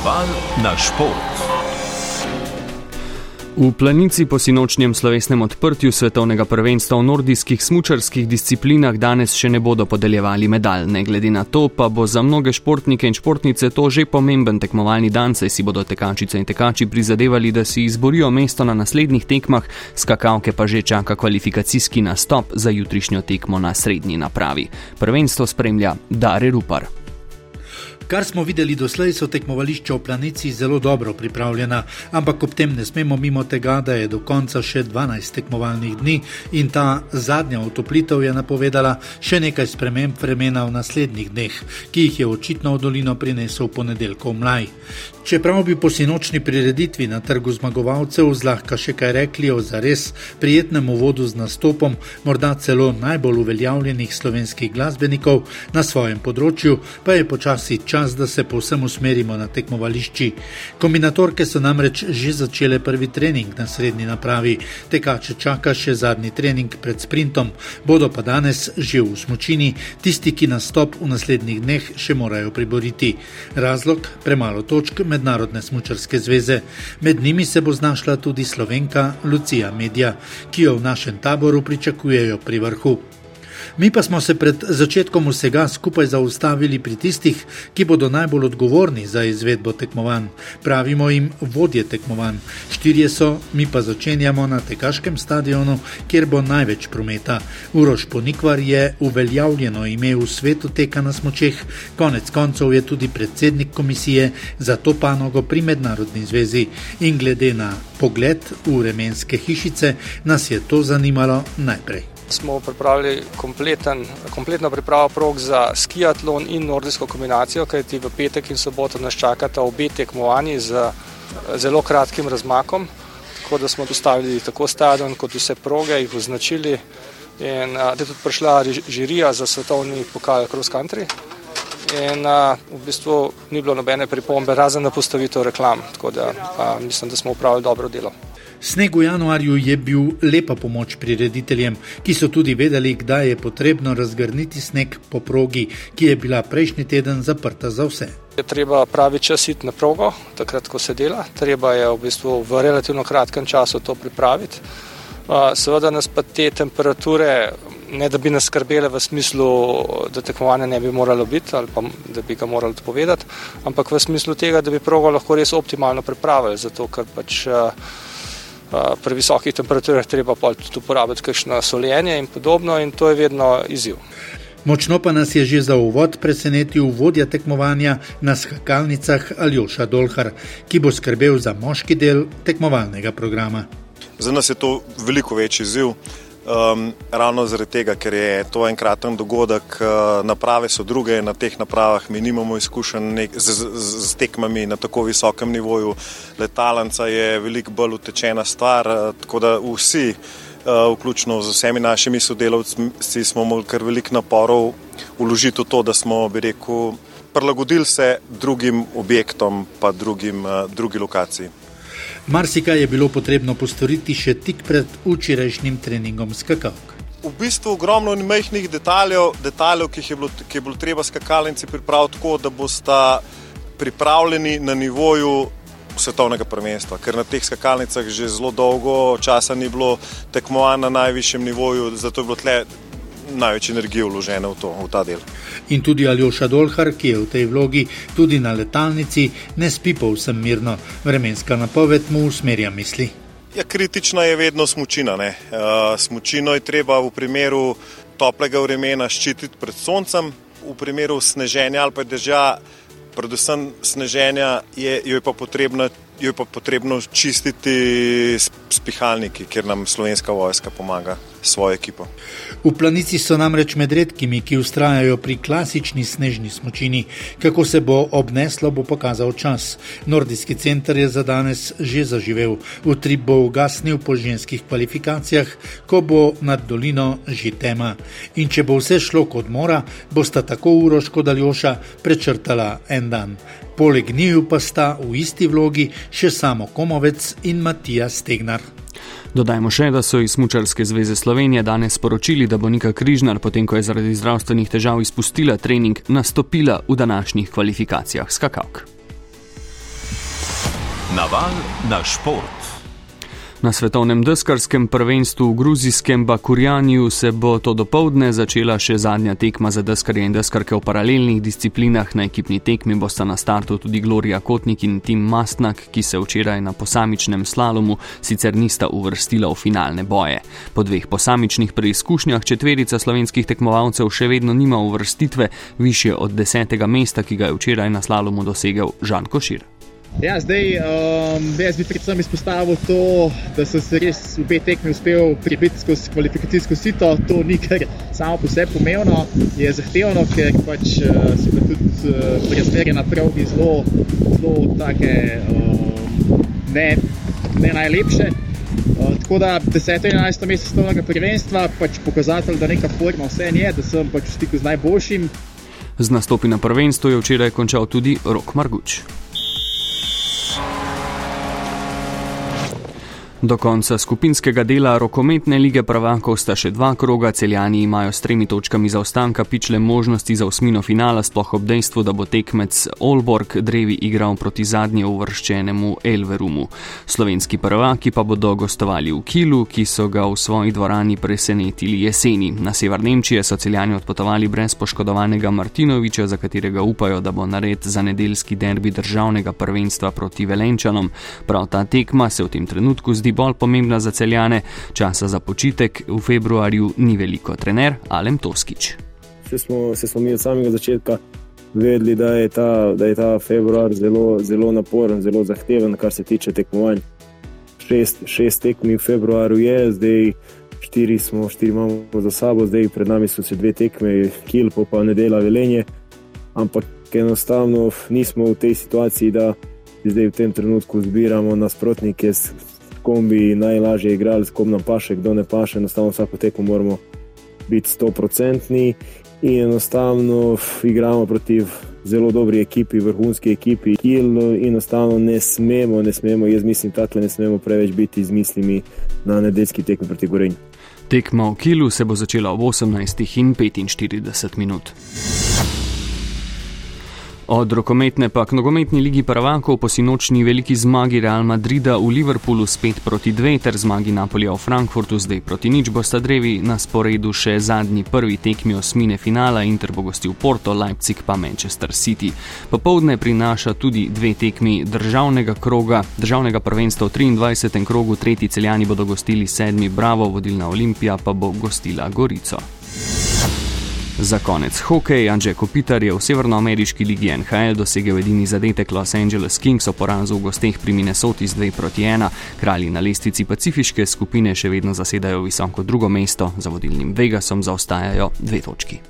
Naval na šport. V planici po sinočnjem slovesnem odprtju svetovnega prvenstva v nordijskih smučarskih disciplinah danes še ne bodo podeljevali medalj. Ne glede na to, pa bo za mnoge športnike in športnice to že pomemben tekmovalni dan, saj si bodo tekačice in tekači prizadevali, da si izborijo mesto na naslednjih tekmah, skakavke pa že čaka kvalifikacijski nastop za jutrišnjo tekmo na srednji napravi. Prvenstvo spremlja Dare Rupar. Kar smo videli doslej, so tekmovališča v planici zelo dobro pripravljena, ampak ob tem ne smemo mimo tega, da je do konca še 12 tekmovalnih dni in ta zadnja otoplitev je napovedala še nekaj sprememb vremena v naslednjih dneh, ki jih je očitno v dolino prinesel ponedeljkov mlaj. Čeprav bi po sinočni prireditvi na trgu zmagovalcev zlahka še kaj rekli o zares prijetnem uvodu z nastopom, morda celo najbolj uveljavljenih slovenskih glasbenikov na svojem področju, pa je počasi čas, da se povsem usmerimo na tekmovališči. Kombinatorke so namreč že začele prvi trening na srednji napravi, tekače čaka še zadnji trening pred sprintom, bodo pa danes že v smočini, tisti, ki nastop v naslednjih dneh še morajo priboriti. Razlog: premalo točk Mednarodne smočarske zveze. Med njimi se bo znašla tudi slovenka Lucija Medja, ki jo v našem taboru pričakujejo pri vrhu. Mi pa smo se pred začetkom vsega skupaj zaustavili pri tistih, ki bodo najbolj odgovorni za izvedbo tekmovanj. Pravimo jim vodje tekmovanj. Štirje so, mi pa začenjamo na tekaškem stadionu, kjer bo največ prometa. Uroš Ponikvar je uveljavljeno ime v svetu teka na smočeh, konec koncev je tudi predsednik komisije za to panogo pri Mednarodni zvezi. In glede na pogled v remenske hišice, nas je to zanimalo najprej smo pripravili kompleten, kompletno pripravo prog za skiatlon in nordijsko kombinacijo, kajti v petek in soboto nas čakata obe tekmovanji z zelo kratkim razmakom. Tako da smo postavili tako stadion kot vse proge, jih označili. In da je tudi prišla žirija za svetovni pokal cross country. In a, v bistvu ni bilo nobene pripombe, razen na postavitev reklam. Tako da a, mislim, da smo upravili dobro delo. Sneg v januarju je bil lepa pomoč prirediteljem, ki so tudi vedeli, kdaj je potrebno razgrniti sneg po progi, ki je bila prejšnji teden zaprta za vse. Je treba pravi čas iti na progo, takrat, ko se dela. Treba je v bistvu v relativno kratkem času to pripraviti. Seveda nas pa te temperature, ne da bi nas skrbele v smislu, da tekmovanje ne bi moralo biti ali pa da bi ga morali odpovedati, ampak v smislu tega, da bi progo lahko res optimalno pripravili, zato ker pač pri visokih temperaturah treba pa tudi uporabiti kakšno soljenje in podobno in to je vedno izziv. Močno pa nas je že za uvod presenetil vodja tekmovanja na skakalnicah Aljoša Dolhar, ki bo skrbel za moški del tekmovalnega programa. Za nas je to veliko večji izziv. Um, ravno zaradi tega, ker je to enkraten dogodek, uh, naprave so druge, na teh napravah mi nimamo izkušenj z, z, z tekmami na tako visokem nivoju. Letalnica je veliko bolj utečena stvar, uh, tako da vsi, uh, vključno z vsemi našimi sodelavci, smo imeli kar veliko naporov uložiti v to, da smo, bi rekel, prilagodili se drugim objektom, pa drugim, uh, drugi lokaciji. Marsika je bilo potrebno postoriti še tik pred včerajšnjim treningom skakalk. V bistvu ogromno majhnih detaljev, detaljev ki, je bilo, ki je bilo treba skakalnici pripraviti tako, da boste pripravljeni na nivoju svetovnega prvenstva. Ker na teh skakalnicah že zelo dolgo časa ni bilo tekmovanja na najvišjem nivoju, zato je bilo tle največ energije vložene v, to, v ta del. In tudi Aljoša Dolhar, ki je v tej vlogi tudi na letalnici, ne spi povsem mirno, vremenska napoved mu usmerja misli. Ja, kritična je vedno smočina. Uh, smočino je treba v primeru toplega vremena ščititi pred soncem, v primeru sneženja ali pa dežja, predvsem sneženja, je, jo je pa potrebno jo je pa potrebno čistiti s, pihalniki, ker nam slovenska vojska pomaga svojo ekipo. V planici so namreč med redkimi, ki ustrajajo pri klasični snežni smočini. Kako se bo obneslo, bo pokazal čas. Nordijski center je za danes že zaživel, utrip bo ugasnil po ženskih kvalifikacijah, ko bo nad dolino že tema. In če bo vse šlo kot mora, bosta tako Uroš kot Aljoša prečrtala en dan. Poleg njiju pa sta v isti vlogi še samo Komovec in Matija Stegnar. Dodajmo še, da so iz Smučarske zveze Slovenije danes sporočili, da bo Nika Križnar, potem ko je zaradi zdravstvenih težav izpustila trening, nastopila v današnjih kvalifikacijah skakavk. Naval na šport. Na svetovnem deskarskem prvenstvu v gruzijskem Bakurjanju se bo to dopoledne začela še zadnja tekma za deskarje in deskarke v paralelnih disciplinah. Na ekipni tekmi bosta na startu tudi Gloria Kotnik in Tim Mastnak, ki se včeraj na posamičnem slalomu sicer nista uvrstila v finalne boje. Po dveh posamičnih preizkušnjah četverica slovenskih tekmovalcev še vedno nima uvrstitve više od desetega mesta, ki ga je včeraj na slalomu dosegel Žan Košir. Ja, zdaj, um, jaz bi predvsem izpostavil to, da sem se res v obe tekmi uspel prebiti skozi kvalifikacijsko sito. To ni kar samo po sebi pomembno, je zahtevno, ker pač uh, so bile tudi uh, razmere na progi zelo, zelo take, um, ne, ne najlepše. Uh, tako da 10. in 11. mesto svetovnega prvenstva pač pokazatelj, da neka forma vse je, da sem pač v stiku z najboljšim. Z nastopi na prvenstvu je včeraj končal tudi Rok Marguč. Do konca skupinskega dela rokometne lige prvakov sta še dva kroga, celjani imajo s tremi točkami zaostanka pičle možnosti za osmino finala, sploh ob dejstvu, da bo tekmec Olborg drevi igral proti zadnje uvrščenemu Elverumu. Slovenski prvaki pa bodo gostovali v Kilu, ki so ga v svoji dvorani presenetili jeseni. Na sever Nemčije so celjani odpotovali brez poškodovanega Martinoviča, za katerega upajo, da bo nared za nedeljski derbi državnega prvenstva proti Velenčanom. Prav ta tekma se v tem trenutku zdi tudi bolj pomembna za celjane, časa za počitek v februarju ni veliko. Trener Alem Toskič. Se smo, se smo mi od samega začetka vedeli, da je ta, da je ta februar zelo, zelo naporen, zelo zahteven, kar se tiče tekmovanj. Šest, šest tekmi v februarju je, zdaj štiri, smo, štiri imamo za sabo, zdaj pred nami so se dve tekme, Kilpo pa nedela velenje. Ampak enostavno nismo v tej situaciji, da zdaj v tem trenutku zbiramo nasprotnike, kom bi najlažje igrali, s kom nam paše, kdo ne paše. Enostavno vsako tekmo moramo biti 100-odstotni in enostavno igramo proti zelo dobri ekipi, vrhunski ekipi. In enostavno ne smemo, ne smemo, jaz mislim, da ne smemo preveč biti z mislimi na nedeljski tekmi proti Gorenju. Tekma v Kilu se bo začela ob 18.45 minut. Od rokometne pa k nogometni ligi prvakov po sinočni veliki zmagi Real Madrida v Liverpoolu spet proti dve ter zmagi Napolija v Frankfurtu zdaj proti nič bosta drevi na sporedu še zadnji prvi tekmi osmine finala Inter bo gostil Porto, Leipzig pa Manchester City. Popovdne prinaša tudi dve tekmi državnega kroga, državnega prvenstva v 23. krogu, tretji celjani bodo gostili sedmi Bravo, vodilna Olimpija pa bo gostila Gorico. Za konec hokej, Anže Kopitar je v severnoameriški ligi NHL dosegel edini zadetek Los Angeles Kings o porazu v gosteh pri Minnesoti z 2 proti 1. Kralji na lestvici pacifiške skupine še vedno zasedajo visoko drugo mesto, za vodilnim Vegasom zaostajajo dve točki.